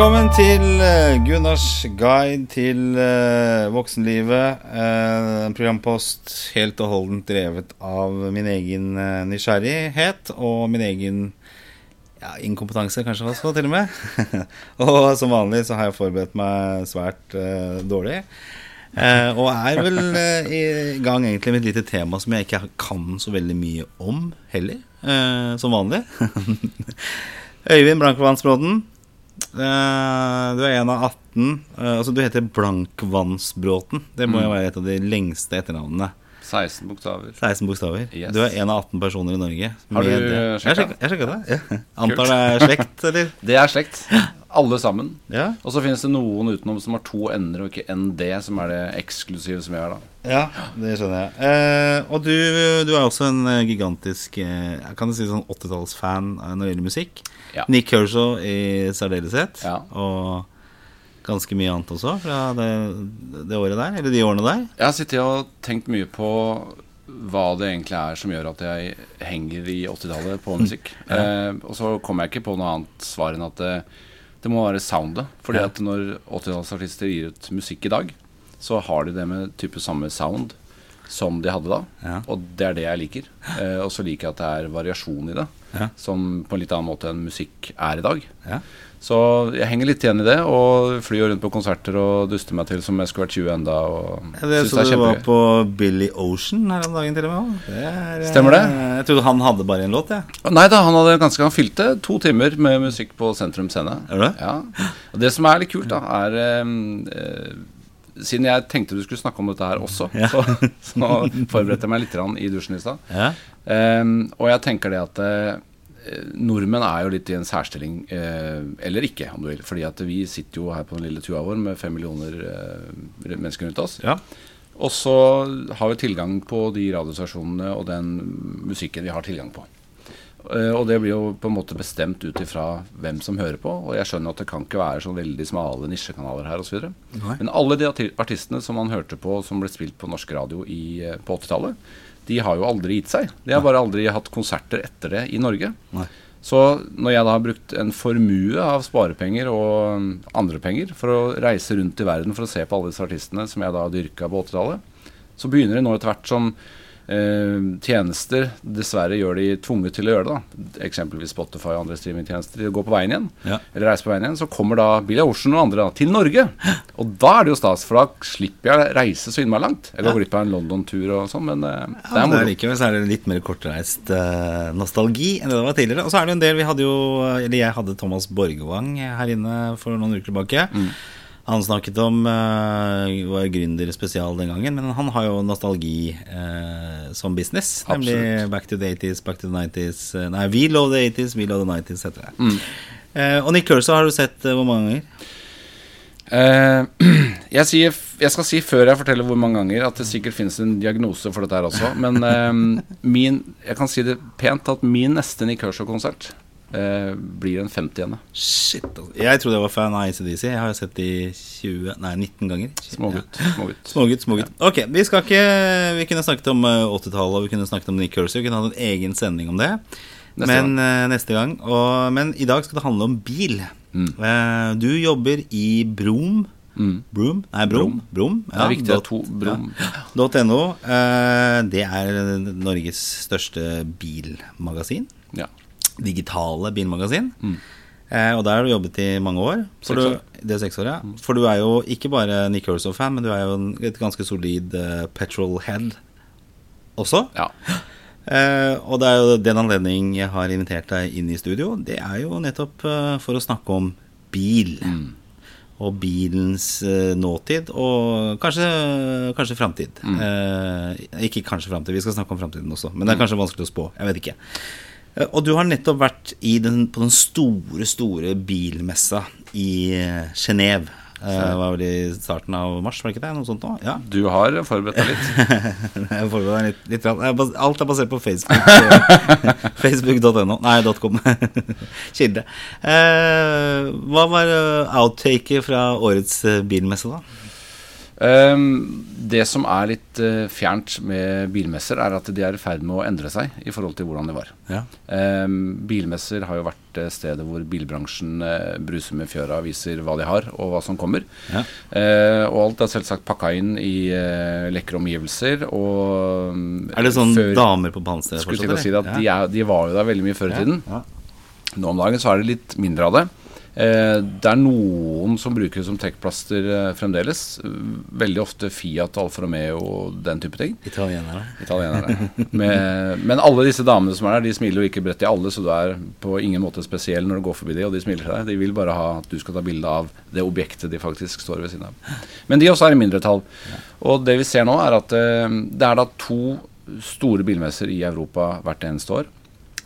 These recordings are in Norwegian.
Velkommen til eh, Gunnars guide til eh, voksenlivet. Eh, En programpost helt og holdent drevet av min egen nysgjerrighet og min egen ja, inkompetanse, kanskje også, til og med. og som vanlig så har jeg forberedt meg svært dårlig. Og er vel i gang egentlig med et lite tema som jeg ikke kan så veldig mye om heller. som vanlig. Øyvind Blankvannsbråten. Eh, du er en av 18. eh, altså Du heter Blankvannsbråten. Det må jo være et av de lengste etternavnene. 16 bokstaver. 16 bokstaver. Yes. Du er en av 18 personer i Norge. Har du med det. Jeg sjekka det. Ja. Antar det er slekt, eller? Det er slekt. Alle sammen. Ja. Og så finnes det noen utenom som har to ender og ikke ND, som er det eksklusive som jeg er, da. ja, det skjønner jeg. Eh, og du, du er også en eh, gigantisk kan si sånn 80-tallsfan eh, når det gjelder musikk. Ja. Nick Kershaw i særdeleshet. Ja. Og ganske mye annet også fra det, det året der, eller de årene der. Jeg har sittet og tenkt mye på hva det egentlig er som gjør at jeg henger i 80-tallet på musikk. eh, og så kom jeg ikke på noe annet svar enn at det, det må være soundet. Fordi Ja. at når 80-tallsartister gir ut musikk i dag, så har de det med type samme sound som de hadde da. Ja. Og det er det jeg liker. Eh, og så liker jeg at det er variasjon i det. Ja. Som på en litt annen måte enn musikk er i dag. Ja. Så jeg henger litt igjen i det, og flyr rundt på konserter og duster meg til som jeg skulle vært 20 enda. Og Ja, det synes så det er du var på Billy Ocean her om dagen til og med. Det er, eh, Stemmer det? Jeg trodde han hadde bare en låt, jeg. Nei da, han hadde ganske Han fylte to timer med musikk på Sentrum Scene. Er det? Ja. Og det som er litt kult, da, er eh, eh, Siden jeg tenkte du skulle snakke om dette her også, Ja. så, så forberedte jeg meg litt i dusjen i stad. Ja. Eh, og jeg tenker det at eh, nordmenn er jo litt i en særstilling, eh, eller ikke, om du vil. Fordi at vi sitter jo her på den lille tua vår med fem millioner eh, mennesker rundt oss. ja. Og så har vi tilgang på de radiostasjonene og den musikken vi har tilgang på. Og det blir jo på en måte bestemt ut ifra hvem som hører på. Og jeg skjønner at det kan ikke være så veldig smale nisjekanaler her osv. Men alle de artistene som man hørte på som ble spilt på norsk radio i, på 80-tallet, de har jo aldri gitt seg. De har bare aldri hatt konserter etter det i Norge. Nei. Så når jeg da har brukt en formue av sparepenger og mm, andre penger for å reise rundt i verden for å se på alle disse artistene som jeg da dyrka på 80-tallet, så begynner det nå etter hvert som eh, tjenester dessverre gjør de tvunget til å gjøre det. da Eksempelvis Spotify og andre streamingtjenester. De går på veien igjen, Ja. eller reiser på veien igjen. Så kommer da Billy Ocean og andre da, til Norge. Og da er det jo stas, for da slipper jeg reise så innmari langt. Eller gå glipp av en London-tur og sånn, men ja, det er moro. likevel så er det litt mer kortreist uh, nostalgi enn det det var tidligere. Og så er det en del Vi hadde jo Eller jeg hadde Thomas Borgevang her inne for noen uker tilbake. Mm. Han snakket om uh, var gründer spesial den gangen, men han har jo nostalgi uh, som business. Nemlig Back to the 80s, Back to the 90s uh, Nei, We Love the 80s, We Love the 90s, heter det. Mm. Uh, og Nick Curso har du sett eh, hvor mange ganger? Eh, jeg, sier, jeg skal si før jeg forteller hvor mange ganger, at det sikkert finnes en diagnose for dette her også. Men eh, min, jeg kan si det pent at min neste Nick Kershaw-konsert eh, blir en 50 ene. Shit, altså. Jeg trodde jeg var fan av ACDC. Jeg har sett de 20, nei, 19 ganger. Smågutt. smågutt. Smågutt, smågutt. Ok, vi skal ikke Vi kunne snakket om eh, 80-tallet, og vi kunne snakket om Nick Kershaw. Vi kunne hatt en egen sending om det. Neste men gang. neste gang. Og, men i dag skal det handle om bil. Mm. Eh, du jobber i Brom. Mm. Broom? Nei, Brom. Brom. Det er viktig at to Brom Ja. .no. Eh, det er Norges største bilmagasin. ja. Digitale bilmagasin. Mm. Eh, og der har du jobbet i mange år. For Seks år. Du, Det er seks år, ja. For du er jo ikke bare Nick Urso-fan, men du er jo en, et ganske solid uh, petrol-head også. ja. Eh, og det er jo den anledning jeg har invitert deg inn i studio. Det er jo nettopp uh, for å snakke om bil. Mm. Og bilens uh, nåtid, og kanskje, kanskje framtid. Mm. Eh, ikke kanskje framtid, vi skal snakke om framtiden også. Men det er kanskje vanskelig å spå. Jeg vet ikke. Eh, og du har nettopp vært i den, på den store, store bilmessa i eh, Genéve. Eh, det var vel i starten av mars, var det ikke det? Noe sånt nå? Ja. Du har forberedt deg litt. Jeg forberedt meg litt, litt Alt er basert på Facebook. eh, Facebook.no. Nei, .com. Kilde. Eh, hva var eh, outtaket fra årets eh, bilmesse, da? Um, det som er litt uh, fjernt med bilmesser, er at de er i ferd med å endre seg i forhold til hvordan de var. Ja. Um, bilmesser har jo vært uh, stedet hvor bilbransjen uh, bruser med fjøra, viser hva de har og hva som kommer. Ja. og alt er selvsagt pakka inn i lekre omgivelser. Og, um, er det sånn før, damer på pannstedet fortsatt? Skulle til å si at ja. de, er, de, var jo der veldig mye før i tiden. Nå om dagen så er det litt mindre av det. Eh, det er noen som bruker det som trekkplaster eh, fremdeles. Veldig ofte Fiat, Alfa Romeo og den type ting. Italienere. Italienere. Med, men alle disse damene som er der, de smiler jo ikke bredt til alle, så du er på ingen måte spesiell når du går forbi dem, og de smiler til deg. De vil bare ha at du skal ta bilde av det objektet de faktisk står ved siden av. Men de også er i mindretall. Og det vi ser nå, er at eh, det er da to store bilmesser i Europa hvert eneste år.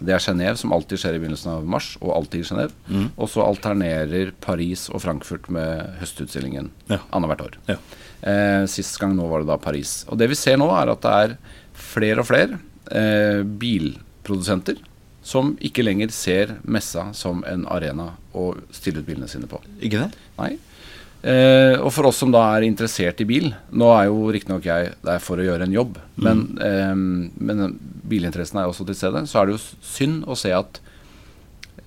Det er Genéve, som alltid skjer i begynnelsen av mars, og alltid i Genéve. Mm. Og så alternerer Paris og Frankfurt med høstutstillingen ja. annethvert år. Ja. Eh, sist gang nå var det da Paris. Og det vi ser nå, er at det er flere og flere eh, bilprodusenter som ikke lenger ser messa som en arena å stille ut bilene sine på. Ikke det? Nei. Eh, og for oss som da er interessert i bil Nå er jo riktignok jeg der for å gjøre en jobb, mm. men, eh, men, bilinteressen er også til stede. Så er det jo synd å se at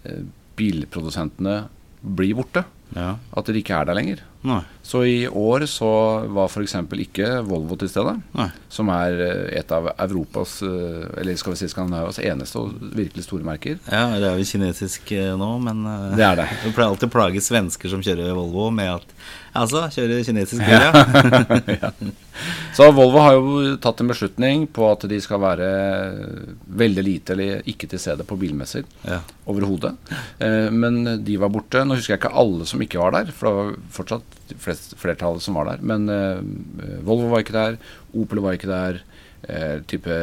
eh, bilprodusentene blir borte. Ja. At de ikke er der lenger. Nei. Så i år så var f.eks. ikke Volvo til stede. Nei. Som er eh, et av Europas, eh, eller skal vi si Skandinavias eneste og virkelig store merker. Ja, det er jo kinesisk eh, nå, men det er det. Det pleier alltid å plage svensker som kjører Volvo med at Altså, kjører kinesisk bil, ja. ja. Så Volvo har jo tatt en beslutning på at de skal være veldig lite eller ikke til stede på bilmesser ja. overhodet. Men de var borte. Nå husker jeg ikke alle som ikke var der, for det var fortsatt flest, flertallet som var der. Men eh, Volvo var ikke der, Opel var ikke der. Eh, type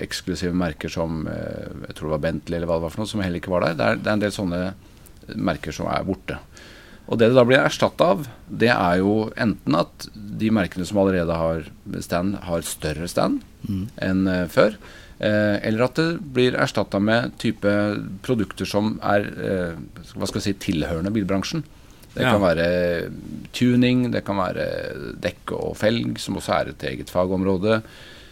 eksklusive merker som eh, jeg tror det var Bentley eller hva det var for noe, som heller ikke var der. Det er, det er en del sånne merker som er borte. Og det det da blir erstatta av, det er jo enten at de merkene som allerede har stand, har større stand mm. enn uh, før. Uh, eller at det blir erstatta med type produkter som er hva skal jeg si, tilhørende bilbransjen. Det ja. kan være tuning, det kan være dekk og felg, som også er et eget fagområde.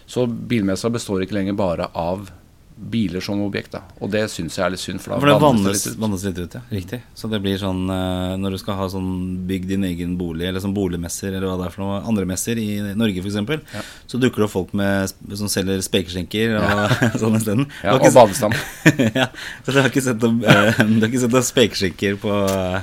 Så bilmessa består ikke lenger bare av biler som objekt. da Og det syns jeg er litt synd. For, da for det vannes, litt, vannes litt ut, ja. Riktig. Så det blir sånn uh, når du skal ha sånn bygg din egen bolig, eller sånn boligmesser, eller hva det er for noe, andre messer i Norge f.eks., ja. så dukker det opp folk med, som selger spekeskjenker og ja. sånn isteden. Ja, og badestam. ja, så du har ikke sett noen opp spekeskjenker på uh,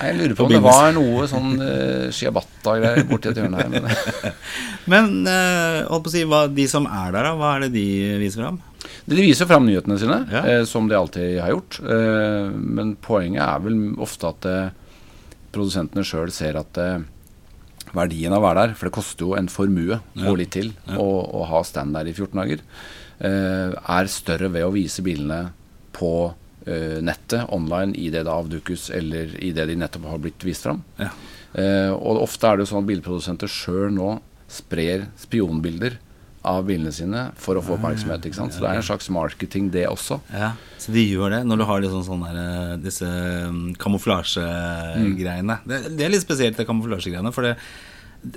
jeg lurer på om det var noe sånn uh, shiabata-greier borti et hjørne her. Men, men uh, holdt på å si, hva, de som er der, da, hva er det de viser fram? De viser fram nyhetene sine, ja. eh, som de alltid har gjort. Eh, men poenget er vel ofte at eh, produsentene sjøl ser at eh, verdien av å være der For det koster jo en formue ja. og litt til ja. å, å, ha stand der i 14 dager. Eh, er større ved å vise bilene på eh, nettet, online, i det det avdukes, eller i det de nettopp har blitt vist fram. og ofte er det jo sånn at bilprodusenter sjøl nå sprer spionbilder av bilene sine for å få oppmerksomhet. ikke sant? Så det er en slags marketing, det også. Ja, Så de gjør det når du har liksom sånne der, eh, disse um, kamuflasjegreiene. Mm. Det, det, er litt spesielt, det kamuflasjegreiene. For det,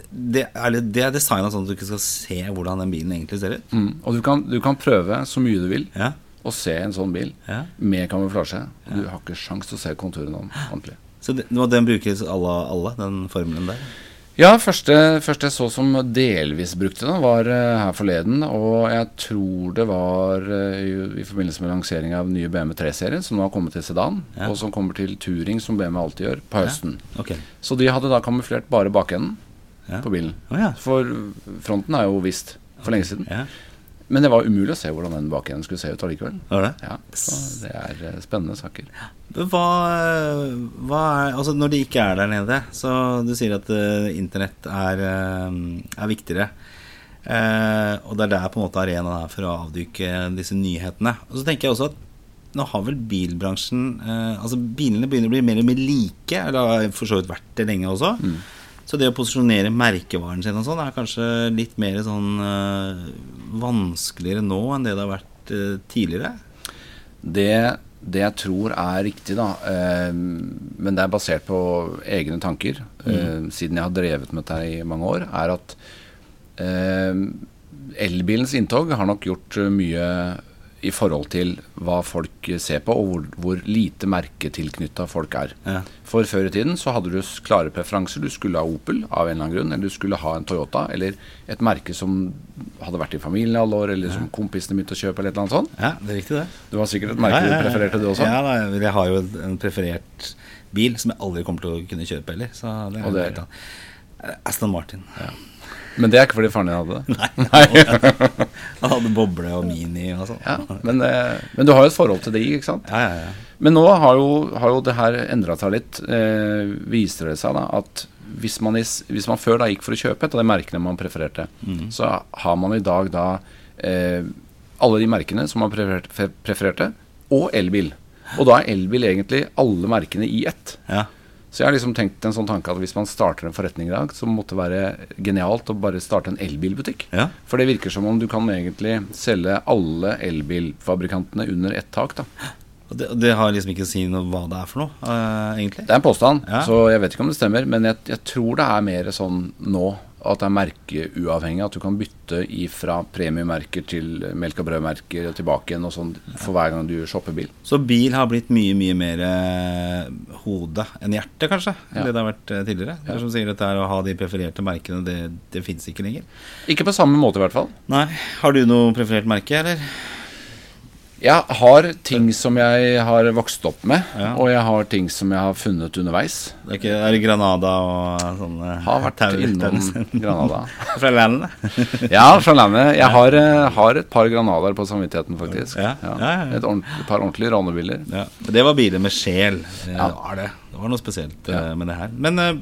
det, er, det er designa sånn at du ikke skal se hvordan den bilen egentlig ser ut. Mm. Og du kan, du kan, prøve så mye du vil ja. Å se en sånn bil ja. med kamuflasje. Du har ikke sjans til å se konturene ordentlig. Så det, den brukes alle, alle, den formelen der? Ja, første, første jeg så som delvis brukte den, var uh, her forleden. Og jeg tror det var uh, i, i, forbindelse med lansering av nye BMW 3-serien, som nå har kommet til sedan, ja. og som kommer til turing, som BMW alltid gjør, på høsten. Ja. Okay. Så de hadde da kamuflert bare bakenden på bilen. Oh, for fronten er jo visst for lenge siden. Men det var umulig å se hvordan den bakenden skulle se ut allikevel. Det? Ja, så det er uh, spennende saker. Hva, hva, er Altså når de ikke er der nede, så du sier at uh, internett er, uh, er viktigere. og det er der på en måte arenaen er for å avduke disse nyhetene. Og så tenker jeg også at nå har vel bilbransjen Altså bilene begynner å bli mer og mer like, eller har for så vidt vært det lenge også. Mm. Så det å posisjonere merkevaren sin og sånn er kanskje litt mer sånn øh, vanskeligere nå enn det det har vært øh, tidligere? Det det jeg tror er riktig, da, eh, men det er basert på egne tanker, mm. siden jeg har drevet med dette i mange år, er at elbilens inntog har nok gjort mye i forhold til hva folk ser på, og hvor, hvor lite merketilknytta folk er. Ja. For før i tiden så hadde du klare preferanser. Du skulle ha Opel av en eller annen grunn, eller du skulle ha en Toyota, eller et merke som hadde vært i familien i alle år, eller som kompisene begynte å kjøpe, eller et eller annet sånt. Ja, det er riktig, det. Du har sikkert et merke du prefererte, du også? Ja, da, jeg har jo en preferert bil som jeg aldri kommer til å kunne kjøpe heller. Så det er Og det- helt. Aston Martin. Men det er ikke fordi faren din hadde det? Nei. Han hadde boble og mini og sånn. Ja, men, eh, men du har jo et forhold til de, ikke sant? Ja, ja, ja. Men nå har jo, har jo det her endra seg litt. Eh, viser det seg da at hvis man, is, hvis man før da gikk for å kjøpe et av de merkene man prefererte, så har man i dag da eh, alle de merkene som man prefererte, prefererte, og elbil. Og da er elbil egentlig alle merkene i ett. ja. Så jeg har liksom tenkt en sånn tanke at hvis man starter en forretning i dag, så måtte det være genialt å bare starte en elbilbutikk. Ja. For det virker som om du kan egentlig selge alle elbilfabrikantene under ett tak. da. Det, det har liksom ikke å si noe hva det er for noe, uh, egentlig. Det er en påstand, Ja. så jeg vet ikke om det stemmer. Men jeg, jeg tror det er mer sånn nå at det er merkeuavhengig. At du kan bytte fra premiemerker til melk og brødmerker og tilbake igjen og sånn for hver gang du shopper bil. Så bil har blitt mye, mye mer eh, hode enn hjerte, kanskje, enn Ja. det det har vært tidligere? tidligere. Det er som sier dette er å ha de prefererte merkene, det, det fins ikke lenger. Ikke på samme måte, i hvert fall. Nei. Har du noe preferert merke, eller? Jeg har ting som jeg har vokst opp med, Ja. og jeg har ting som jeg har funnet underveis. Det er, ikke, er det Granada og sånne Har vært tau- innom Granada. Fra landet? Ja, fra landet. Jeg har, eh, har et par Granadaer på samvittigheten, faktisk. Ja, ja. Et, ordent- et par ordentlige rånebiler. Ja. Det var biler med sjel. Eh, Ja. Det var det. Det var noe spesielt eh, med det her. Men eh,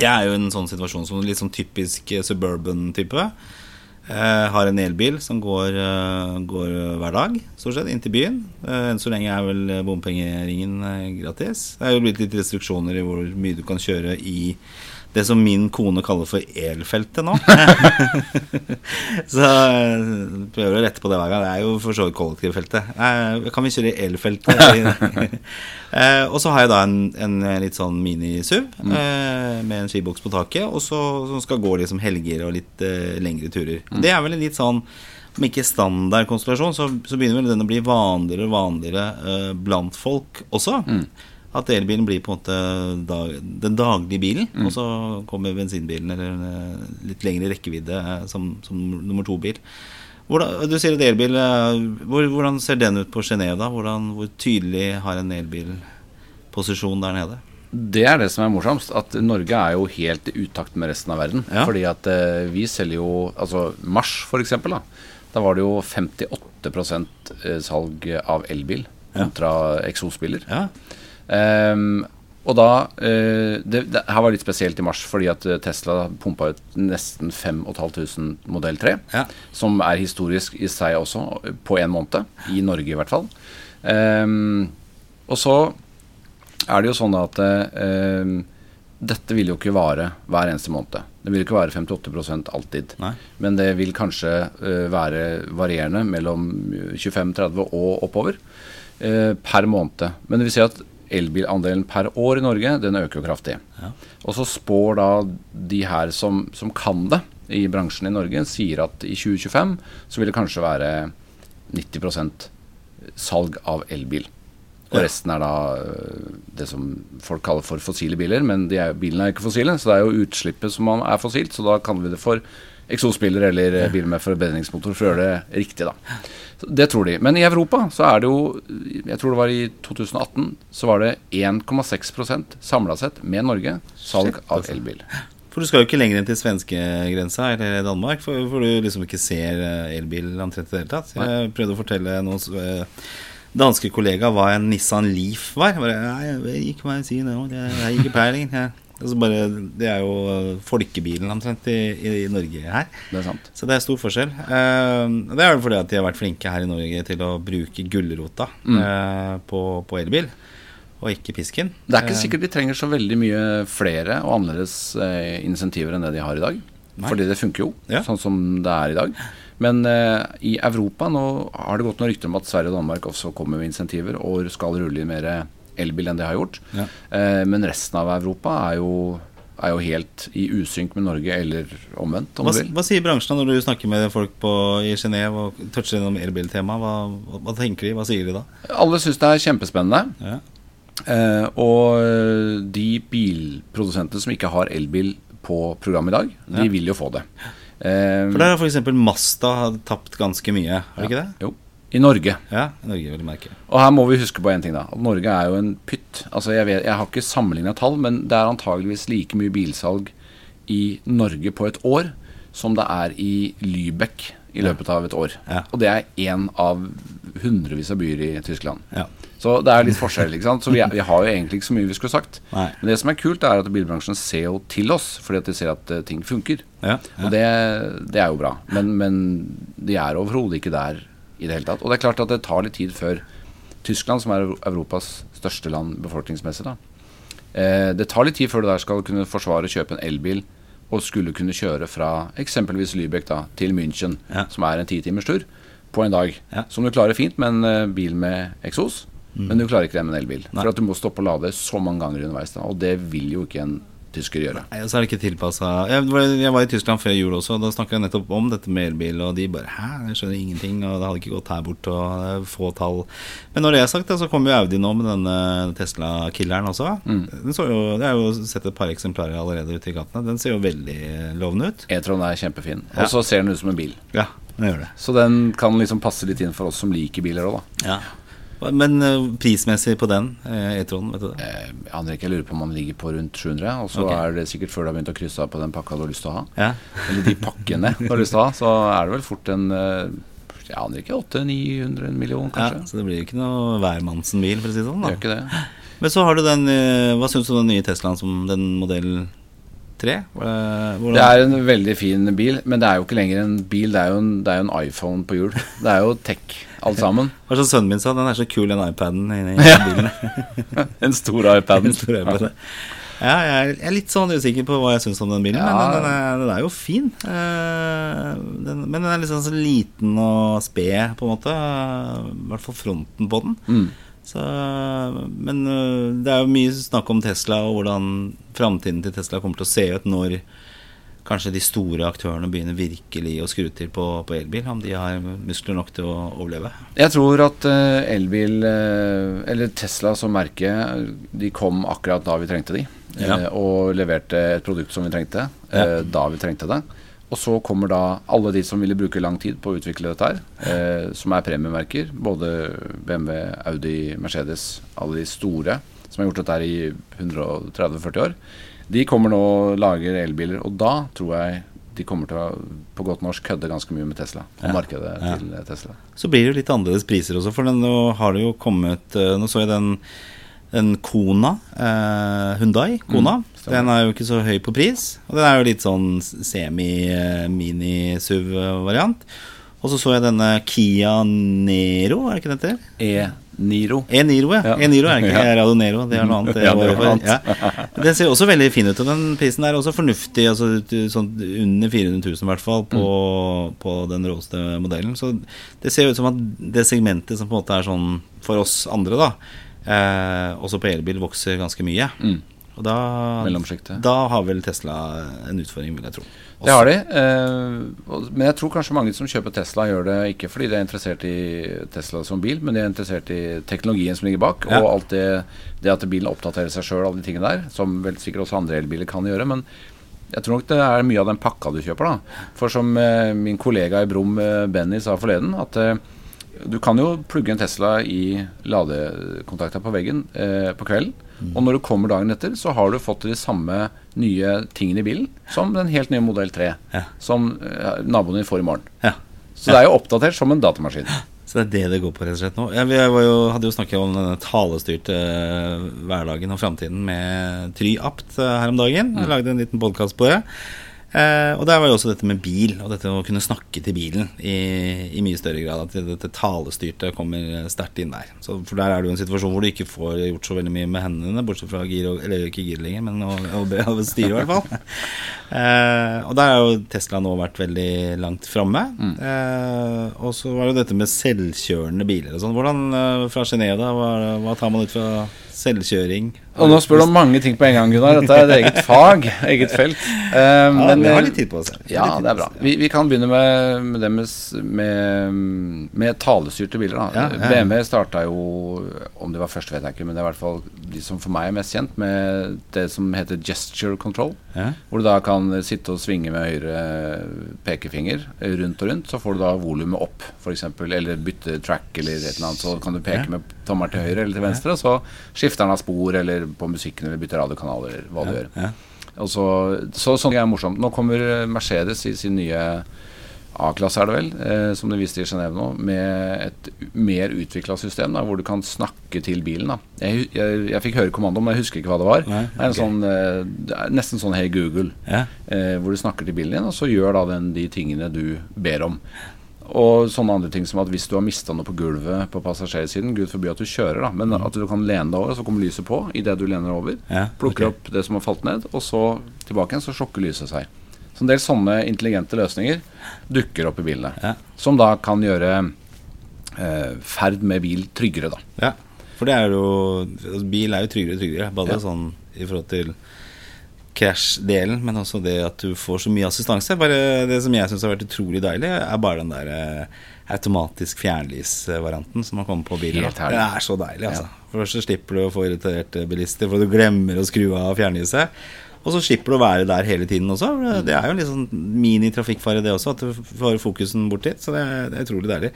jeg er jo i en sånn situasjon som litt sånn typisk eh, suburban-type. Eh, har en elbil som går, eh, går hver dag, stort sett, inn til byen. Eh, Enn så lenge er vel bompengeringen gratis. Det er jo blitt litt restriksjoner i hvor mye du kan kjøre i det som min kone kaller for elfeltet nå. så jeg prøver å rette på det hver gang. Det er jo for så vidt kollektivfeltet. Eh, Kan vi kjøre elfeltet? Eh, og så har jeg da en, en litt sånn mini-SUV eh, med en skiboks på taket, og så som skal gå liksom helger og litt eh, lengre turer. Det er vel en litt sånn om ikke standard konstellasjon, så, så begynner vel den å bli vanligere og vanligere eh, blant folk også. At elbilen blir på en måte dag, den daglige bilen, og så kommer bensinbilen eller eh, litt lengre rekkevidde eh, som, som nummer to-bil. Hvordan, du sier at elbil eh, hvor, Hvordan ser den ut på Genéve. Hvordan, hvor tydelig har en elbil posisjon der nede? Det er det som er morsomst. At Norge er jo helt i utakt med resten av verden. Ja. Fordi at vi selger jo Altså Mars, for eksempel. Da, da var det jo 58 eh, salg av elbil Ja. kontra eksosbiler. Ja. Ehm, og da eh, det, det her var litt spesielt i mars, fordi at eh, Tesla pumpa ut nesten 5500 modell 3. Ja. Som er historisk i seg også, på én måned. I Norge, i hvert fall. Um, og så er det jo sånn at eh, dette vil jo ikke vare hver eneste måned. Det vil ikke være 58 alltid. Nei. Men det vil kanskje uh, være varierende mellom 25-30 og oppover per måned. Men det vil si at elbilandelen per år i Norge den øker jo kraftig. Ja. Og så spår da de her som, som kan det i bransjen i Norge, sier at i 2025 så vil det kanskje være 90% salg av elbil. Og Ja. resten er da øh, det som folk kaller for fossile biler. Men de er, bilene er ikke fossile, så det er jo utslippet som er fossilt. Så da kaller vi det for eksosbiler eller eh, biler med forbedringsmotor for å gjøre det riktig, da. Det tror de. Men i Europa så er det jo Jeg tror det var i 2018 så var det 1,6% samla sett med Norge salg Shit, av altså. elbil. For du skal jo ikke lenger enn til svenskegrensa eller Danmark, for, for du liksom ikke ser eh, elbil omtrent i det hele tatt. Jeg prøvde å fortelle noen eh, danske kollegaer hva en Nissan Leaf var. Jeg Bare, jeg vet ikke hva jeg sier er- jeg har ikke peiling. Jeg- Altså bare, det er jo folkebilen omtrent i, i, i Norge her. Det er sant. Så det er stor forskjell. Eh, det er vel fordi at de har vært flinke her i Norge til å bruke gulrota Mm. eh, på, på elbil, og ikke pisken. Det er ikke Eh, sikkert de trenger så veldig mye flere og annerledes eh, insentiver enn det de har i dag. Nei. Fordi det funker jo, Ja. sånn som det er i dag. Men eh, i Europa nå har det gått noen rykter om at Sverige og Danmark også kommer med insentiver og skal rulle inn mer elbil enn de har gjort. Ja. Eh, men resten av Europa er jo, er jo helt i usynk med Norge, eller omvendt, om Hva, hva sier bransjen når du snakker med folk på, i Genéve og toucher innom elbiltemaet? Hva, hva, tenker de? Hva sier de da? Alle syns det er kjempespennende. Ja. Eh, og de bilprodusentene som ikke har elbil på programmet i dag, de vil jo få det. Eh, For der har f.eks. Masta tapt ganske mye, har de ikke det? Jo. I Norge. Ja, Norge vil merke. Og her må vi huske på en ting, da. At Norge er jo en pytt. Altså, jeg, vet, jeg har ikke sammenligna tall, men det er antageligvis like mye bilsalg i Norge på et år som det er i Lübeck i løpet av et år. Ja. Og det er én av hundrevis av byer i Tyskland. Ja. Så det er litt forskjell. ikke sant? Så vi, er, vi har jo egentlig ikke så mye vi skulle sagt. Nei. Men det som er kult, er at bilbransjen ser jo til oss, fordi at de ser at eh, ting funker. Ja, Og det, det er jo bra. Men, men de er overhodet ikke der i det hele tatt. Og det er klart at det tar litt tid før Tyskland, som er Europas største land befolkningsmessig, da. Eh, det tar litt tid før du der skal kunne forsvare å kjøpe en elbil og skulle kunne kjøre fra eksempelvis Lübeck da, til München, Ja. som er en titimers tur, på en dag. Ja. Som du klarer fint med en eh, bil med eksos, men du klarer ikke det med en elbil. Mm. Nei. For at du må stoppe og lade så mange ganger underveis. da Og det vil jo ikke en tysker gjøre. Nei, så er det ikke tilpassa jeg, jeg var i Tyskland før jul også, og da snakka jeg nettopp om dette med elbil, og de bare 'hæ, jeg skjønner ingenting', og det hadde ikke gått her bort, og få tall. Men når det er sagt, så kommer jo Audi nå med denne Tesla-killeren også. Den så jo, jeg har jo sett et par eksemplarer allerede ute i gatene. Den ser jo veldig lovende ut. E-tron er kjempefin. Og så ser den ut som en bil. Ja, den gjør det. Så den kan liksom passe litt inn for oss som liker biler òg, da. Ja. Men eh, prismessig på den eh, E-tronen, vet du det? Eh, aner ikke, jeg lurer på om man ligger på rundt 700, og så okay. er det sikkert før du har begynt å krysse av på den pakka du har lyst til å ha. Ja. Eller de pakkene du har lyst til å ha, så er det vel fort en eh, Jeg aner ikke, 800-900 millioner, kanskje. ja, så det blir ikke noe hvermannsen-bil, for å si det sånn. Det da gjør ikke det. Men så har du den Hva syns du om den nye Teslaen som den modell 3? Eh, hvordan- Det er en veldig fin bil, men det er jo ikke lenger en bil, det er jo en, det er jo en iPhone på hjul. Det er jo tech, alt sammen. Hva som sønnen min sa, den er så kul, den iPaden inni bilen. En stor iPad. En stor iPaden. Ja, jeg er- er litt sånn usikker på hva jeg syns om den bilen, Ja. men den, den, er, den er jo fin. Eh, den, men den er litt sånn så liten og sped, på en måte. I hvert fall fronten på den. Mm. Så, men det er jo mye snakk om Tesla og hvordan framtiden til Tesla kommer til å se ut når kanskje de store aktørene begynner virkelig å skru til på, på elbil. Om de har muskler nok til å overleve. Jeg tror at elbil, eller Tesla som merke, de kom akkurat da vi trengte de. Ja. og leverte et produkt som vi trengte, ja. da vi trengte det. Og så kommer da alle de som ville bruke lang tid på å utvikle dette her, eh, som er premiemerker. Både BMW, Audi, Mercedes, alle de store som har gjort dette her i 130-40 år. De kommer nå og lager elbiler, og da tror jeg de kommer til å på godt norsk kødde ganske mye med Tesla. Ja. markedet Ja. til eh, Tesla. Så blir det jo litt annerledes priser også, for nå har det jo kommet øh, Nå så jeg den, den Kona, eh, Hundai Kona. Mm, stemmer. den er jo ikke så høy på pris. Og den er jo litt sånn semi-mini-SUV-variant. Og så så jeg denne Kia Nero, er det ikke den heter? E-Niro. E-Niro, ja. Ja. E-Niro er ikke Ja. Radio Nero, det er noe annet. Det Ja, det er noe annet. ja. Den ser også veldig fin ut, og den prisen er også fornuftig. Altså sånn under 400 000 i hvert fall på, Mm. på den råeste modellen. Så det ser ut som at det segmentet som på en måte er sånn for oss andre, da, eh, også på elbil, vokser ganske mye. Mm. Og da, da har vel Tesla en utfordring, vil jeg tro. Det har de. Eh, men jeg tror kanskje mange som kjøper Tesla, gjør det ikke fordi de er interessert i Tesla som bil, men de er interessert i teknologien som ligger bak, Ja. og alt det, det at bilen oppdaterer seg sjøl, alle de tingene der, som vel sikkert også andre elbiler kan gjøre. Men jeg tror nok det er mye av den pakka du kjøper, da. For som eh, min kollega i Brum, eh, Benny, sa forleden, at eh, du kan jo plugge en Tesla i ladekontakta på veggen eh, på kvelden. Og når du kommer dagen etter, så har du fått de samme nye tingene i bilen som den helt nye modell 3, Ja. som eh, naboen din får i morgen. Ja. Så det er jo oppdatert som en datamaskin. Så det er det det går på rett og slett nå. Vi var jo, hadde jo snakket om denne talestyrte hverdagen og framtiden med Try Apt eh, her om dagen. Jeg lagde en liten podkast på det. Eh, og der var jo også dette med bil, og dette å kunne snakke til bilen i, i mye større grad. At dette talestyrte kommer sterkt inn der. Så, for der er det jo en situasjon hvor du ikke får gjort så veldig mye med hendene, bortsett fra gir og, Eller ikke gir lenger, men å, styre, i hvert fall. eh, og der har jo Tesla nå vært veldig langt framme. Mm. Eh, og så var det dette med selvkjørende biler og sånn. Hvordan eh, fra Genéve, hva, hva tar man ut fra selvkjøring. Og nå spør du om mange ting på en gang, Gunnar. Dette er et eget fag, eget felt. Uh, ja, men, vi har litt tid på oss. Ja, det er bra. Vi, vi kan begynne med, med det med, med, med talestyrte biler. Da. Ja, ja, BMW starta jo, om det var først, vet jeg ikke, men det er i hvert fall de som for meg er mest kjent, med det som heter gesture control. Hvor du da kan sitte og svinge med høyre pekefinger rundt og rundt. Så får du da volumet opp, f.eks., eller bytte track eller et eller annet. Så kan du peke med tommelen til høyre eller til venstre, og så skifter den av spor eller på musikken eller bytter radiokanal eller hva du gjør. Ja. Så, så, sånn er morsomt. Nå kommer Mercedes i sin nye A-klasse, er det vel, eh, som det viste i Genéve nå, med et mer utvikla system da, hvor du kan snakke til bilen. da Jeg, jeg, jeg fikk høre kommando, men jeg husker ikke hva det var. Nei, okay. det, er sånn, eh, det er nesten sånn Hey Google, ja. eh, hvor du snakker til bilen din, og så gjør da den de tingene du ber om. Og sånne andre ting som at hvis du har mista noe på gulvet på passasjersiden, gud forby at du kjører, da, men at du kan lene deg over, så kommer lyset på idet du lener over. Ja, plukker okay. opp det som har falt ned, og så tilbake igjen, så sjokker lyset seg. Så en del sånne intelligente løsninger dukker opp i bilene. Ja. Som da kan gjøre eh, ferd med bil tryggere, da. Ja, for det er jo altså, Bil er jo tryggere og tryggere, bare ja. sånn i forhold til krasjdelen, men også det at du får så mye assistanse. Bare Det som jeg syns har vært utrolig deilig, er bare den der eh, automatisk fjernlysvarianten som har kommet på bilen. Det er så deilig, altså. Ja. For så slipper du å få irriterte bilister, for du glemmer å skru av fjernlyset. Og så slipper du å være der hele tiden også. Det er jo en litt sånn mini-trafikkfare, det også, at du får fokusen bort dit. Så det er, det er utrolig deilig.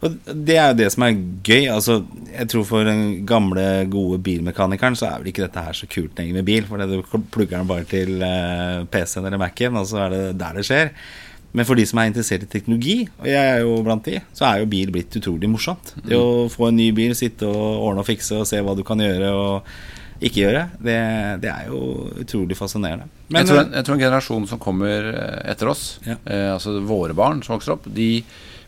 Og det er jo det som er gøy. Altså, jeg tror For den gamle, gode bilmekanikeren så er vel ikke dette her så kult lenger med bil. For du plugger den bare til uh, PC-en eller Mac-en, og så er det der det skjer. Men for de som er interessert i teknologi, og jeg er jo blant de, så er jo bil blitt utrolig morsomt. Det å få en ny bil, sitte og ordne og fikse og se hva du kan gjøre og ikke gjøre, det, det er jo utrolig fascinerende. Men, jeg, tror en, jeg, tror en, generasjon som kommer etter oss, ja. eh, altså våre barn som vokser opp, de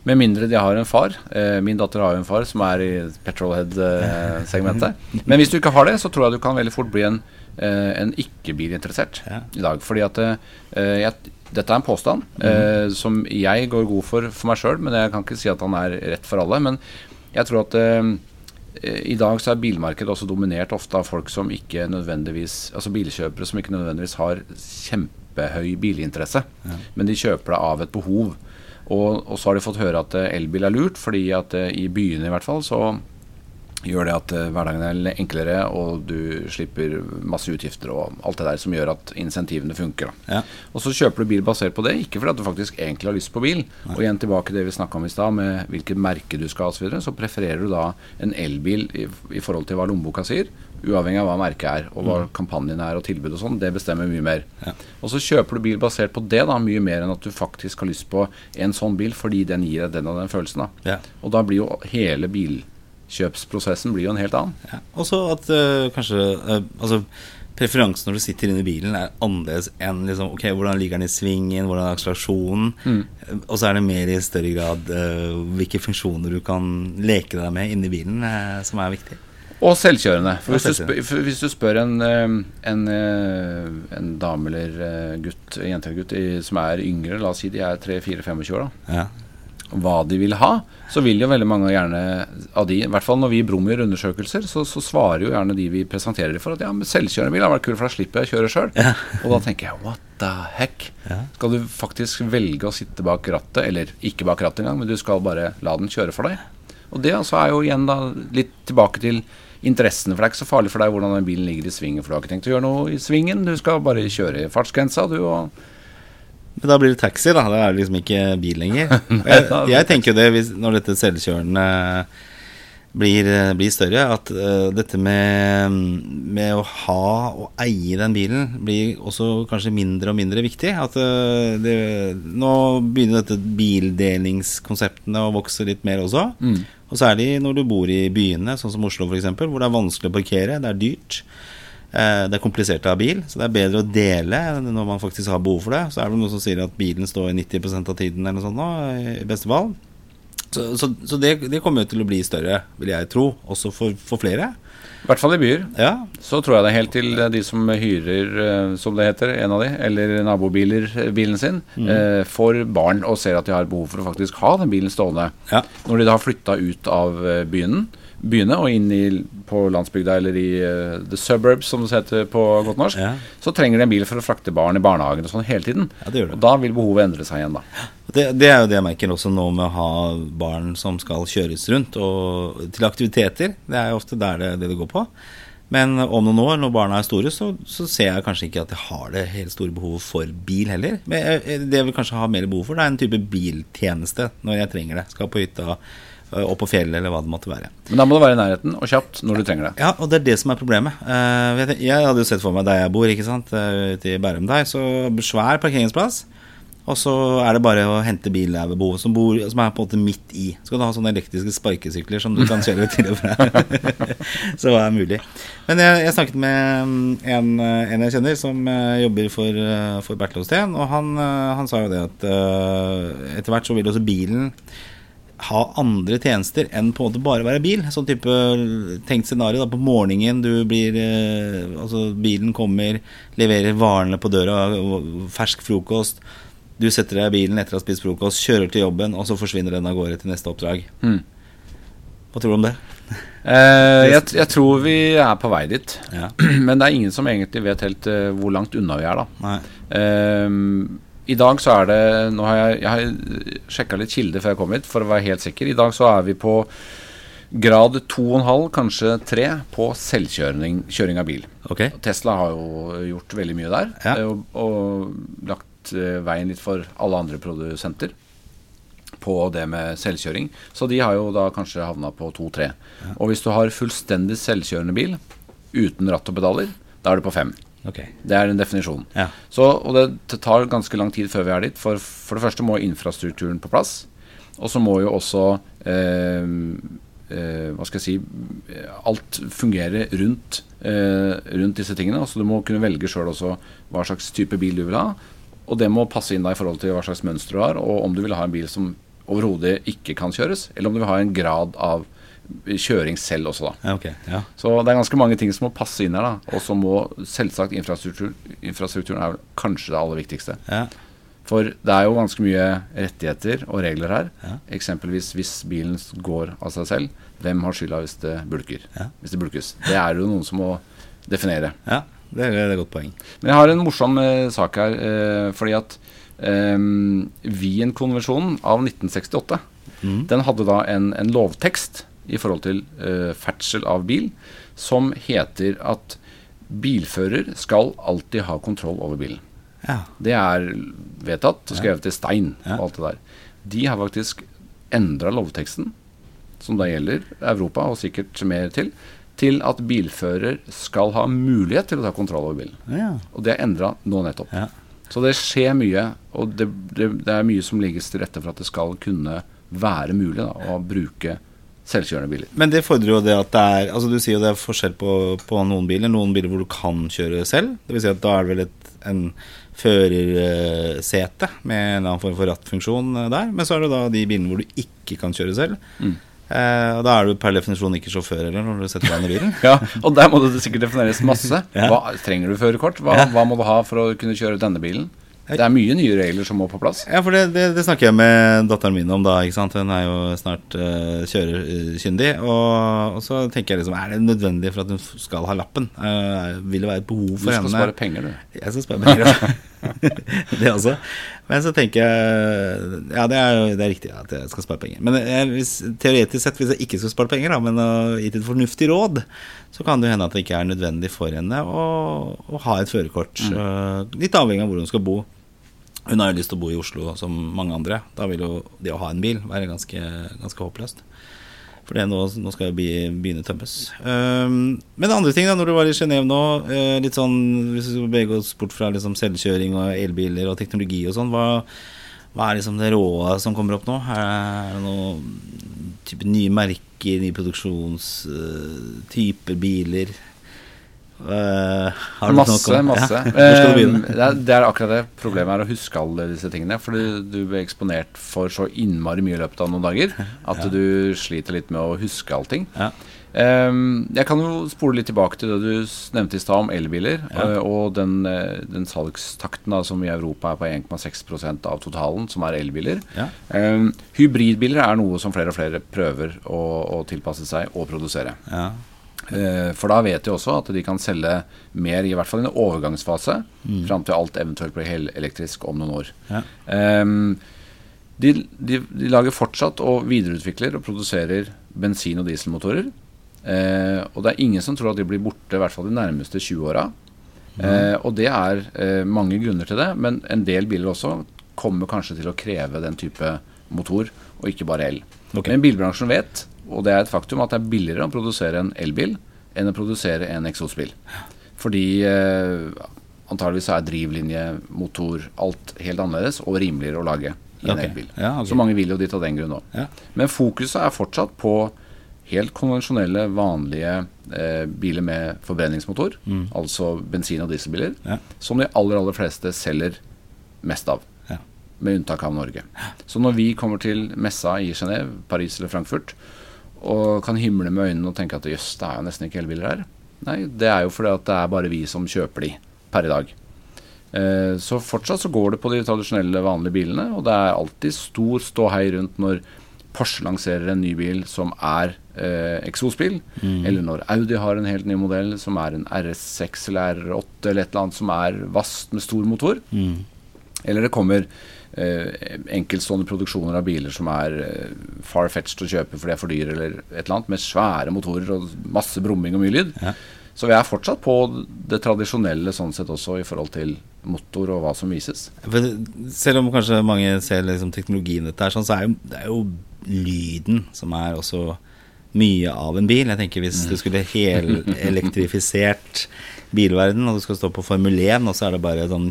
med mindre de har en far. Eh, min datter har jo en far som er i petrolhead-segmentet. Men hvis du ikke har det, så tror jeg du kan veldig fort bli en, eh, en ikke-bilinteressert i dag. Fordi at eh, jeg, dette er en påstand mm. som jeg går god for for meg sjøl, men jeg kan ikke si at han er rett for alle. Men jeg tror at i dag så er bilmarkedet også dominert ofte av folk som ikke nødvendigvis Altså bilkjøpere som ikke nødvendigvis har kjempehøy bilinteresse, ja. men de kjøper det av et behov. Og, og, så har de fått høre at eh, elbil er lurt, fordi at eh, i byene i hvert fall så gjør det at eh, hverdagen er enklere, og du slipper masse utgifter og alt det der som gjør at insentivene funker. Ja. Og så kjøper du bil basert på det, ikke fordi at du faktisk egentlig har lyst på bil. Nei. Og igjen tilbake til det vi snakka om i stad, med hvilket merke du skal ha osv., så, videre, så prefererer du da en elbil i, i forhold til hva lommeboka sier, uavhengig av hva merket er, og hva mm. kampanjen er og tilbud og sånn, det bestemmer mye mer. Ja. Og så kjøper du bil basert på det, da, mye mer enn at du faktisk har lyst på en sånn bil fordi den gir deg den og den følelsen. Da. Ja. Og da blir jo hele bilkjøpsprosessen blir jo en helt annen. Ja. Også at øh, kanskje øh, altså preferansen når du sitter inne i bilen, er annerledes enn liksom, ok, hvordan ligger den i svingen, hvordan er akselerasjonen. Mm. Og så er det mer i større grad uh, hvilke funksjoner du kan leke deg med inni bilen, uh, som er viktig. Og selvkjørende. For hvis, du spør, hvis du spør en, eh, en, eh, en dame eller eh, gutt, jente eller gutt som er yngre, la oss si de er 3-4-25 år, da. Ja. hva de vil ha, så vil jo veldig mange gjerne av de, i hvert fall når vi i Brum gjør undersøkelser, så, så, svarer jo gjerne de vi presenterer for at ja, men selvkjørende bil har vært kult, for da slipper jeg å kjøre sjøl. Ja. og da tenker jeg what the heck? Ja. Skal du faktisk velge å sitte bak rattet, eller ikke bak rattet engang, men du skal bare la den kjøre for deg? Og det altså er jo igjen da litt tilbake til interessene. For det er ikke så farlig for deg hvordan den bilen ligger i svingen, for du har ikke tenkt å gjøre noe i svingen. Du skal bare kjøre i fartsgrensa, du. og men da blir det taxi, da. Da er det liksom ikke bil lenger. Jeg, jeg tenker jo det hvis, når dette selvkjørende blir, blir større, at uh, dette med, med, å ha og eie den bilen blir også kanskje mindre og mindre viktig. At uh, det, Nå begynner dette bildelingskonseptene å vokse litt mer også. Mm. Og særlig når du bor i byene, sånn som Oslo f.eks., hvor det er vanskelig å parkere, det er dyrt. Eh, det er komplisert å ha bil, så det er bedre å dele når man faktisk har behov for det. Så er det noen som sier at bilen står i 90% av tiden eller noe sånt nå, i beste fall. Så, så, så det, det, kommer jo til å bli større, vil jeg tro, også for, for flere. I hvert fall i byer. Ja. Så tror jeg det er helt til de som hyrer, eh, som det heter, en av de, eller nabobiler, eh, bilen sin, mm. eh, får barn og ser at de har behov for å faktisk ha den bilen stående. Ja. Når de da har flytta ut av byen, byene og inn i, på landsbygda eller i uh, the suburbs, som det heter på godt norsk, ja. så trenger de en bil for å frakte barn i barnehagen og sånn hele tiden. Ja, det det. Og da vil behovet endre seg igjen, da. Det, det, er jo det jeg merker også nå med å ha barn som skal kjøres rundt og til aktiviteter. Det er jo ofte der det, det, går på. Men om noen år, når barna er store, så, så, ser jeg kanskje ikke at jeg har det helt store behovet for bil heller. Men det jeg vil kanskje ha mer behov for, det er en type biltjeneste når jeg trenger det. Skal på hytta opp på fjellet, eller hva det måtte være. Men da må du være i nærheten og kjapt når du trenger det. Ja, og det er det som er problemet. Eh, jeg hadde jo sett for meg der jeg bor, ikke sant, eh, ute i Bærum der, så svær parkeringsplass. Og så er det bare å hente bil der ved behov, som, bor, som er på en måte midt i. Så kan du ha sånne elektriske sparkesykler som du kan kjøre til og fra. så det er mulig. Men jeg, jeg snakket med mm, en, en, jeg kjenner som jobber for, for Bertil Osten, og han, han, sa jo det at etter hvert så vil også bilen ha andre tjenester enn på en måte bare være bil. Sånn type tenkt scenario da, på morgenen. Du blir eh, Altså, bilen kommer, leverer varene på døra, fersk frokost. Du setter deg i bilen etter å ha spist frokost, kjører til jobben, og så forsvinner den av gårde til neste oppdrag. Mm. Hva tror du om det? Eh, jeg, jeg, tror vi er på vei dit. Ja. Men det er ingen som egentlig vet helt uh, hvor langt unna vi er, da. Eh, i dag så er det Nå har jeg, jeg har sjekka litt kilder før jeg kom hit, for å være helt sikker. I dag så er vi på grad 2,5, kanskje 3, på selvkjøring kjøring av bil. Okay. Tesla har jo gjort veldig mye der, ja. og, og lagt uh, veien litt for alle andre produsenter på det med selvkjøring. Så de har jo da kanskje havna på 2-3. Ja. Og hvis du har fullstendig selvkjørende bil uten ratt og pedaler, da er du på 5. Okay. Det er en definisjon. Ja. Så, og det tar ganske lang tid før vi er dit. For, for det første må infrastrukturen på plass. Og så må jo også eh, eh, Hva skal jeg si Alt fungere rundt, eh, rundt disse tingene. Altså Du må kunne velge sjøl også hva slags type bil du vil ha. Og det må passe inn deg i forhold til hva slags mønster du har, og om du vil ha en bil som overhodet ikke kan kjøres, eller om du vil ha en grad av kjøring selv også, da. Okay, ja. Så det er ganske mange ting som må passe inn her. da Og så må selvsagt infrastruktur, infrastrukturen er kanskje det aller viktigste. Ja. For det er jo ganske mye rettigheter og regler her. Ja. Eksempelvis hvis bilen går av seg selv, hvem har skylda hvis det bulker? Hvis det bulkes. Det er jo noen som må definere. Ja, det er, det er et godt poeng. Men jeg har en morsom eh, sak her. Eh, fordi at eh, Wien-konvensjonen av 1968 mm. den hadde da en, en lovtekst i forhold til uh, ferdsel av bil, som heter at bilfører skal alltid ha kontroll over bilen. Ja. Det er vedtatt og skrevet i stein ja. og alt det der. De har faktisk endra lovteksten, som da gjelder Europa og sikkert mer til, til at bilfører skal ha mulighet til å ta kontroll over bilen. Ja. Og det er endra nå nettopp. Så det skjer mye, og det, det, det, er mye som legges til rette for at det skal kunne være mulig da, å bruke selvkjørende biler. Men det fordrer jo det at det er Altså Du sier jo det er forskjell på, på noen biler. Noen biler hvor du kan kjøre selv. Det vil si at da er det vel et, en førersete med en eller annen form for rattfunksjon eh, der. Men så er det da de bilene hvor du ikke kan kjøre selv. Mm. Eh, og Da er du per definisjon ikke sjåfør heller når du setter deg inn i bilen. ja, og der må det sikkert defineres masse. Hva, trenger du førerkort? Hva, hva må du ha for å kunne kjøre denne bilen? Det er mye nye regler som må på plass. Ja, for det, det, det snakker jeg med datteren min om da. ikke sant? Hun er jo snart uh, kjørekyndig. Og, og, så tenker jeg liksom Er det nødvendig for at hun skal ha lappen? Uh, vil det være et behov for henne? Du skal henne? spare penger, du. Jeg skal spare penger, det også. Men så tenker jeg Ja, det er, det er riktig at jeg skal spare penger. Men jeg, hvis, teoretisk sett, hvis jeg ikke skal spare penger, da, men uh, gitt et fornuftig råd, så kan det hende at det ikke er nødvendig for henne å, å ha et førerkort. Mm. Uh, litt avhengig av hvor hun skal bo. Hun har jo lyst til å bo i Oslo som mange andre. Da vil jo det å ha en bil være ganske, ganske håpløst. For nå, nå skal jo begynne tømmes. Um, men andre ting, da, når du var i Genéve nå, uh, litt sånn, hvis vi skal bevege oss bort fra liksom selvkjøring og elbiler og teknologi og sånn, hva, hva, er liksom det råe som kommer opp nå? Er det noen type nye merker, nye produksjonstyper uh, biler? Du Masse, masse. Ja. Eh, det, er, akkurat det problemet er å huske alle disse tingene. Fordi du blir eksponert for så innmari mye i løpet av noen dager at du sliter litt med å huske allting. Ja. Ehm, jeg kan jo spole litt tilbake til det du nevnte i stad om elbiler. Ja. eh, og den, den salgstakten da, som i Europa er på 1,6% av totalen, som er elbiler. Ja. Ehm, hybridbiler er noe som flere og flere prøver å, å tilpasse seg og produsere. Ja. Eh, For da vet de også at de kan selge mer, i hvert fall i en overgangsfase, fram til alt eventuelt blir helelektrisk om noen år. Ja. Um, de, de, de lager fortsatt og videreutvikler og produserer bensin- og dieselmotorer. Uh, og det er ingen som tror at de blir borte, i hvert fall de nærmeste 20 åra. Eh, og det er uh, mange grunner til det, men en del biler også kommer kanskje til å kreve den type motor, og ikke bare el. Okay. Men bilbransjen vet, og det er et faktum, at det er billigere å produsere en elbil enn å produsere en eksosbil. Fordi eh, antageligvis er drivlinje, motor, alt helt annerledes og rimeligere å lage i en okay. elbil. Ja, okay. Så mange vil jo dit av den grunn òg. Ja. Men fokuset er fortsatt på helt konvensjonelle, vanlige eh, biler med forbrenningsmotor. Altså bensin- og dieselbiler. Mm. Ja. Som de aller, aller fleste selger mest av. Med unntak av Norge. Så når vi kommer til messa i Genéve, Paris eller Frankfurt, og kan himle med øynene og tenke at jøss, det er jo nesten ikke elbiler her. Nei, det er jo fordi at det er bare vi som kjøper de per i dag. Eh, Så fortsatt så går det på de tradisjonelle, vanlige bilene, og det er alltid stor ståhei rundt når Porsche lanserer en ny bil som er eh, eksosbil, eller når Audi har en helt ny modell som er en RS6 eller R8 eller et eller annet som er vast med stor motor. Mm. Eller det kommer enkeltstående produksjoner av biler som er eh, far-fetched å kjøpe fordi de er for dyre, eller et eller annet, med svære motorer og masse brumming og mye lyd. Ja. Så vi er fortsatt på det tradisjonelle sånn sett også i forhold til motor og hva som vises. For selv om kanskje mange ser liksom teknologien dette, er sånn, så er jo, det er jo lyden som er også mye av en bil. Jeg tenker Hvis du skulle helelektrifisert bilverden, og du skal stå på Formel 1, og så er det bare sånn.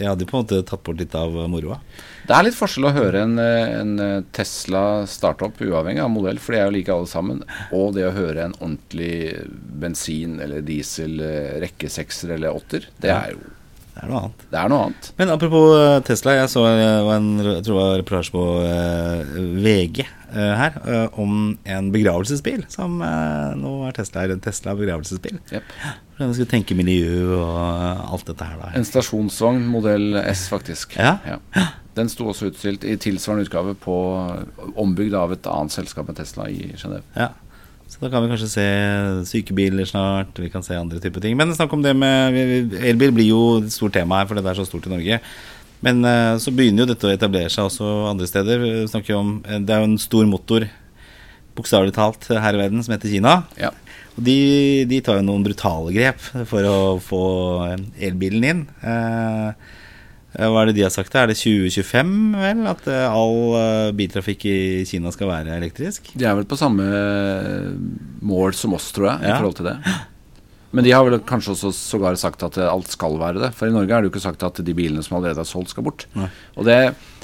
Det hadde jo på en måte tatt bort litt av moroa. Det er litt forskjell å høre en, eh, en eh, Tesla startup, uavhengig av modell, for de er jo like alle sammen, og det å høre en ordentlig bensin- eller diesel rekkesekser eller åtter, det er jo Det er noe annet. det er noe annet. Men apropos eh, Tesla, jeg så eh, en, jeg tror det var en reportasje på eh, VG eh, her eh, om en begravelsesbil. Som eh, nå er Tesla en Tesla begravelsesbil. Jep. Hvordan skulle tenke miljø og eh, alt dette her. da En stasjonsvogn, modell S, faktisk. Ja. Den sto også utstilt i tilsvarende utgave på ombygd av et annet selskap enn Tesla i Genéve. Ja. Så da kan vi kanskje se sykebiler snart, vi kan se andre typer ting. Men snakk om det med Elbil blir jo et stort tema her, for det er så stort i Norge. Men eh, så begynner jo dette å etablere seg også andre steder. Om, eh, Det er jo en stor motor, bokstavelig talt, her i verden, som heter Kina. Ja. Og de, de tar jo noen brutale grep for å få elbilen inn. Eh, hva er det de har sagt? Er det 2025, vel? At all biltrafikk i Kina skal være elektrisk? De er vel på samme mål som oss, tror jeg, i Ja. forhold til det. Men de har vel kanskje også sågar sagt at alt skal være det. For i Norge er det jo ikke sagt at de bilene som allerede er solgt, skal bort. Nei. Og det,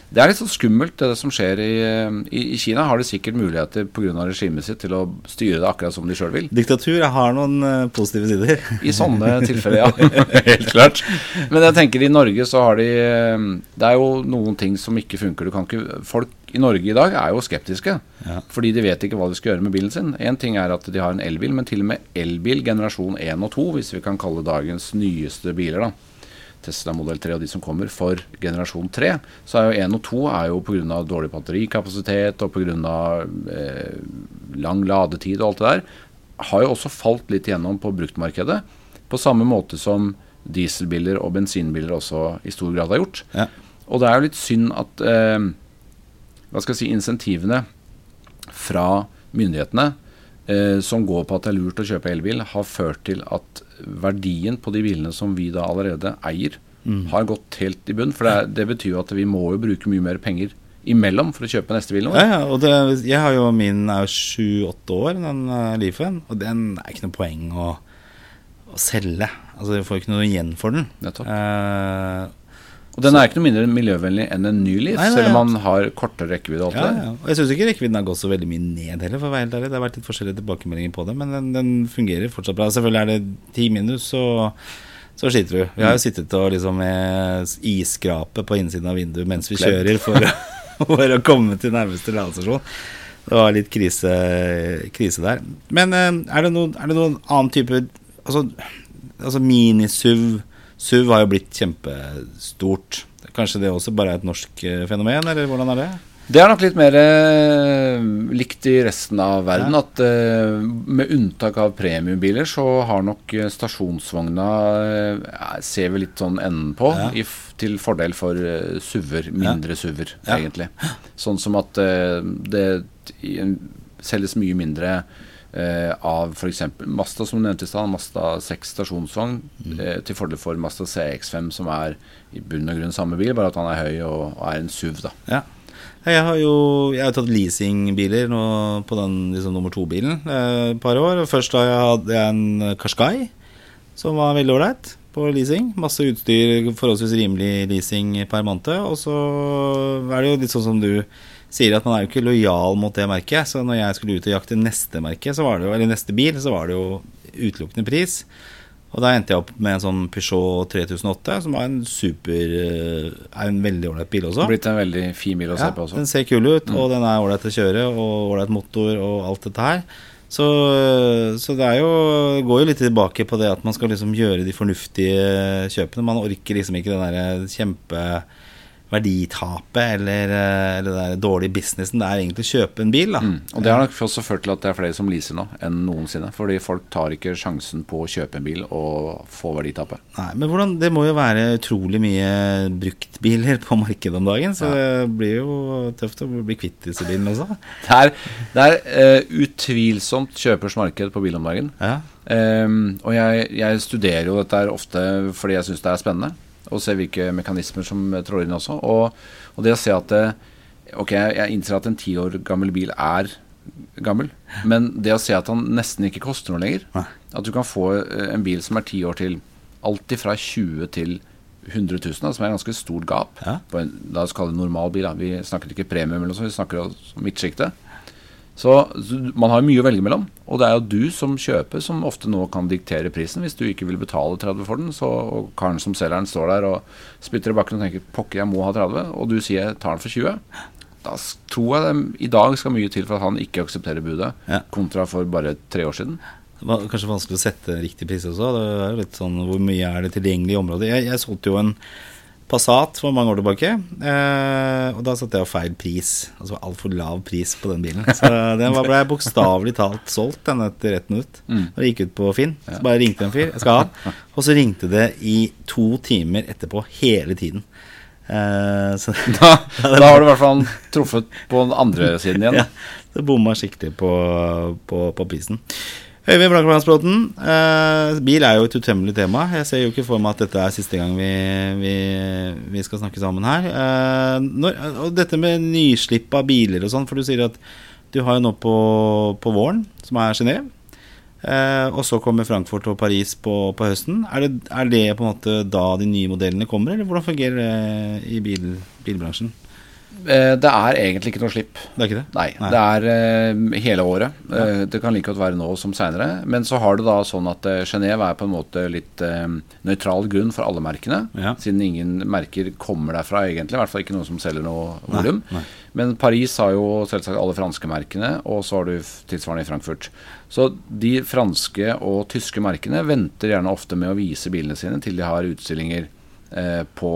det er litt sånn skummelt, det som skjer i, i, i Kina. Har de sikkert muligheter pga. regimet sitt til å styre det akkurat som de sjøl vil. Diktatur har noen eh, positive sider. I sånne tilfeller, ja. Helt klart. Men jeg tenker i Norge så har de eh, Det er jo noen ting som ikke funker. Du kan ikke, folk i Norge i dag er jo skeptiske. Ja. Fordi de vet ikke hva de skal gjøre med bilen sin. Én ting er at de har en elbil, men til og med elbil generasjon 1 og 2, hvis vi kan kalle dagens nyeste biler, da. Tesla Model 3 og de som kommer for generasjon 3, så er jo 1 og 2 er jo pga. dårlig batterikapasitet og pga. Eh, lang ladetid og alt det der, har jo også falt litt igjennom på bruktmarkedet. På samme måte som dieselbiler og bensinbiler også i stor grad har gjort. Ja. Og det er jo litt synd at eh, hva skal jeg si, insentivene fra myndighetene eh, som går på at det er lurt å kjøpe elbil, har ført til at verdien på de bilene som vi da allerede eier, har gått helt i bunn. For det, det betyr jo at vi må jo bruke mye mer penger imellom for å kjøpe neste bil nå. Ja, ja, og det, jeg har jo min er jo sju-åtte år, den uh, Leafen, og den er ikke noe poeng å, å selge. Altså, du får ikke noe igjen for den. Nettopp. Eh, Og den er ikke noe mindre miljøvennlig enn en ny Leaf, selv om man har kortere rekkevidde. og alt Ja, ja. Og jeg syns ikke rekkevidden har gått så veldig mye ned heller, for å være helt ærlig. Det har vært litt forskjellige tilbakemeldinger på det, men den, den fungerer fortsatt bra. Selvfølgelig er det ti minus, så, så sliter du. Vi har jo sittet og liksom med isskrape på innsiden av vinduet mens vi kjører for, å- for å komme til nærmeste ladestasjon. Det var litt krise, krise der. Men eh, er det, noen, er det noen annen type Altså, altså mini-SUV SUV har jo blitt kjempestort. Kanskje det også bare er et norsk eh, fenomen, eller hvordan er det? Det er nok litt mer eh, likt i resten av verden. At eh, med unntak av premiumbiler, så har nok stasjonsvogna Ser vi litt sånn enden på, Ja. i til fordel for SUV-er. Mindre SUV-er, Ja. egentlig. Sånn som at det selges mye mindre eh, av f.eks. Masta, som du nevnte i stad. Mazda 6 stasjonsvogn Mm. eh, til fordel for Mazda CX5, som er i bunn og grunn samme bil, bare at han er høy og, og er en SUV, da. Ja. Jeg har jo jeg har tatt leasingbiler nå på den liksom, nummer to-bilen eh, par år. Først da jeg hadde jeg en Qashqai, som var veldig ålreit på leasing. Masse utstyr, forholdsvis rimelig leasing per måned. Og så er det jo litt sånn som du sier, at man er jo ikke lojal mot det merket. Så når jeg skulle ut og jakte neste merke, så var det jo, eller neste bil, så var det jo utelukkende pris. Og da endte jeg opp med en sånn Peugeot 3008, som var en super eh, Er en veldig ålreit bil også. Blitt en veldig fin bil å se på også. den ser kul ut, og den er ålreit å kjøre, og ålreit motor og alt dette her. Så, så det er jo, går jo litt tilbake på det at man skal liksom gjøre de fornuftige kjøpene. Man orker liksom ikke den der kjempeverditapet eller, eh, eller den dårlige businessen. Det er egentlig å kjøpe en bil. Mm. Og det har nok også ført til at det er flere som leaser nå enn noensinne. Fordi folk tar ikke sjansen på å kjøpe en bil og få verditapet. Nei, men hvordan, det må jo være utrolig mye bruktbiler på markedet om dagen, så det blir jo tøft å bli kvitt disse bilene også. Det er, det er uh, utvilsomt kjøpers marked på bil om dagen. Ja. Um, og jeg, jeg studerer jo dette ofte fordi jeg syns det er spennende. Og se hvilke mekanismer som eh, trår inn også. Og, og det å se at det, Ok, jeg innser at en ti år gammel bil er gammel, men det å se at han nesten ikke koster noe lenger At du kan få eh, en bil som er ti år til alltid fra 20 til 100 000, da, som er et ganske stort gap. Ja. På en, la oss kalle det normal bil. Da. Vi snakker ikke premium, eller noe sånt, vi snakker om midtsjiktet. Så man har mye å velge mellom. Og det er jo du som kjøper som ofte nå kan diktere prisen. Hvis du ikke vil betale 30 for den, så, og karen som selger den står der og spytter i bakken og tenker 'pokker, jeg må ha 30', og du sier 'jeg tar den for 20', da tror jeg det i dag skal mye til for at han ikke aksepterer budet, Ja. kontra for bare tre år siden. Det var kanskje vanskelig å sette riktig pris også. Det er jo litt sånn Hvor mye er det tilgjengelig i området? Jeg, jeg solgte jo en Passat for mange år tilbake, eh, og da satte jeg feil pris. Altså altfor lav pris på den bilen. Så den ble bokstavelig talt solgt den etter ett minutt. Mm. Når det gikk ut på Finn. Så bare ringte en fyr. Jeg skal ha den. Og så ringte det i to timer etterpå hele tiden. Eh, så Da, da har du i hvert fall truffet på den andre siden igjen. ja, det bomma skikkelig på, på, på prisen. Øyvind Blankmannsbråten, eh, bil er jo et utømmelig tema. Jeg ser jo ikke for meg at dette er siste gang vi, vi, vi skal snakke sammen her. Eh, når, og dette med nyslipp av biler og sånn, for du sier at du har jo nå på, på våren, som er Genéve. Eh, og så kommer Frankfurt og Paris på, på høsten. Er det, er det på en måte da de nye modellene kommer, eller hvordan fungerer det i bil, bilbransjen? Eh, Det er egentlig ikke noe slipp. Det er ikke det? Nei, det er uh, hele året. Eh, det kan like godt være nå som seinere. Men så har det da sånn at uh, Genève er på en måte litt nøytral grunn for alle merkene. Ja. Siden ingen merker kommer derfra egentlig. I hvert fall ikke noen som selger noe volum. Men Paris har jo selvsagt alle franske merkene, og så har du tilsvarende i Frankfurt. Så de franske og tyske merkene venter gjerne ofte med å vise bilene sine til de har utstillinger på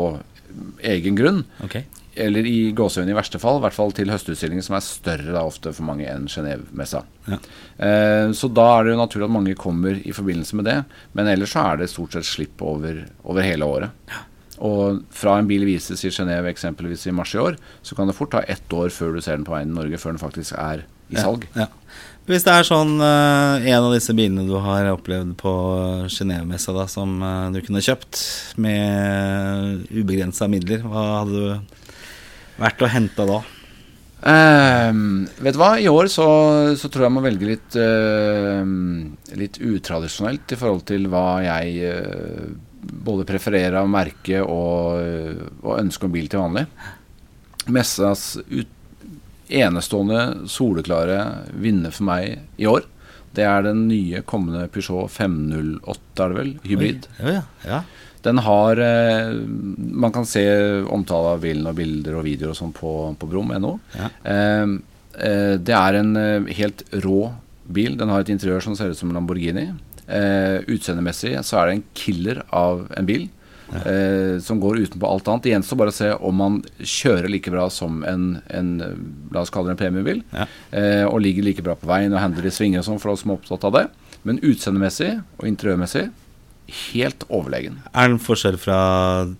egen grunn Ok. Eller i gåsehudene i verste fall, i hvert fall til høstutstillingen, som er større da ofte for mange enn Genéve-messa. Ja. Eh, så da er det jo naturlig at mange kommer i forbindelse med det. Men ellers så er det stort sett slipp over, over hele året. Og fra en bil vises i Genéve eksempelvis i mars i år, så kan det fort ta ett år før du ser den på veien i Norge, før den faktisk er i salg. Ja, ja. Hvis det er sånn eh, en av disse bilene du har opplevd på Genéve-messa som eh, du kunne kjøpt med ubegrensa midler, hva hadde du vært å hente da? Ehm, vet du hva, i år så, så tror jeg man velger litt, uh, litt utradisjonelt i forhold til hva jeg uh, både prefererer av merke og, og ønsker om bil til vanlig. Messas ut, enestående, soleklare vinner for meg i år. Det er den nye kommende Peugeot 508, er det vel? Hybrid. Oi, ja, ja. Den har eh, Man kan se omtale av bilen og bilder og videoer og sånn på, på brum.no. Ja. Eh, eh, det er en eh, helt rå bil. Den har et interiør som ser ut som en Lamborghini. Eh, utseendemessig så er det en killer av en bil. Ja. som går utenpå alt annet. Det gjenstår bare å se om man kjører like bra som en, en la oss kalle det en premiebil. Ja. Og ligger like bra på veien og handler i svinger og sånn for oss som er opptatt av det. Men utseendemessig og interiørmessig helt overlegen. Er den forskjell fra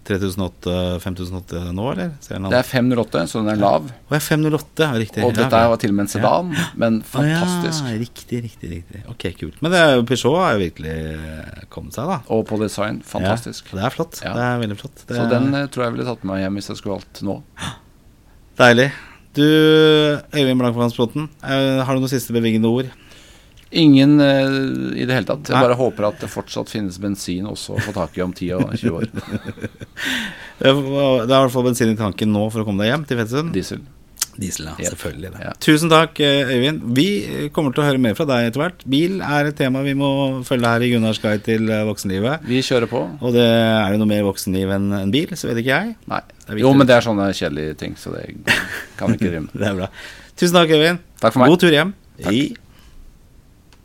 3008-5008 nå, eller? Det er 508, så den er lav. Å, ja, 508, ja, riktig. Og dette var til og med en sedan, men fantastisk. Ja, riktig, riktig, riktig. Ok, kult. Men det er, Peugeot har jo virkelig eh, kommet seg, da. Og på design, fantastisk. Ja, det er flott. Ja. Det er veldig flott. Det Så er den eh, tror jeg ville tatt med meg hjem hvis jeg skulle valgt nå. Deilig. Du, Øyvind Blankmannsbråten, eh, har du noen siste bevingende ord? Ingen uh, i det hele tatt. Jeg Nei. bare håper at det fortsatt finnes bensin også å få tak i om 10 og 20 år. Det er i hvert fall bensin i tanken nå for å komme deg hjem til Fettsund. Diesel. Diesel, ja. Yep. Selvfølgelig. Ja. Tusen takk, eh, Øyvind. Vi eh, kommer til å høre mer fra deg etter hvert. Bil er et tema vi må følge her i Gunnars guide til voksenlivet. Vi kjører på. Og det er det noe mer voksenliv enn en bil, så vet ikke jeg. Nei. Jo, men det er sånne kjedelige ting, så det kan vi ikke drive med. Det er bra. Tusen takk, Øyvind. Takk for meg. God tur hjem. Takk. I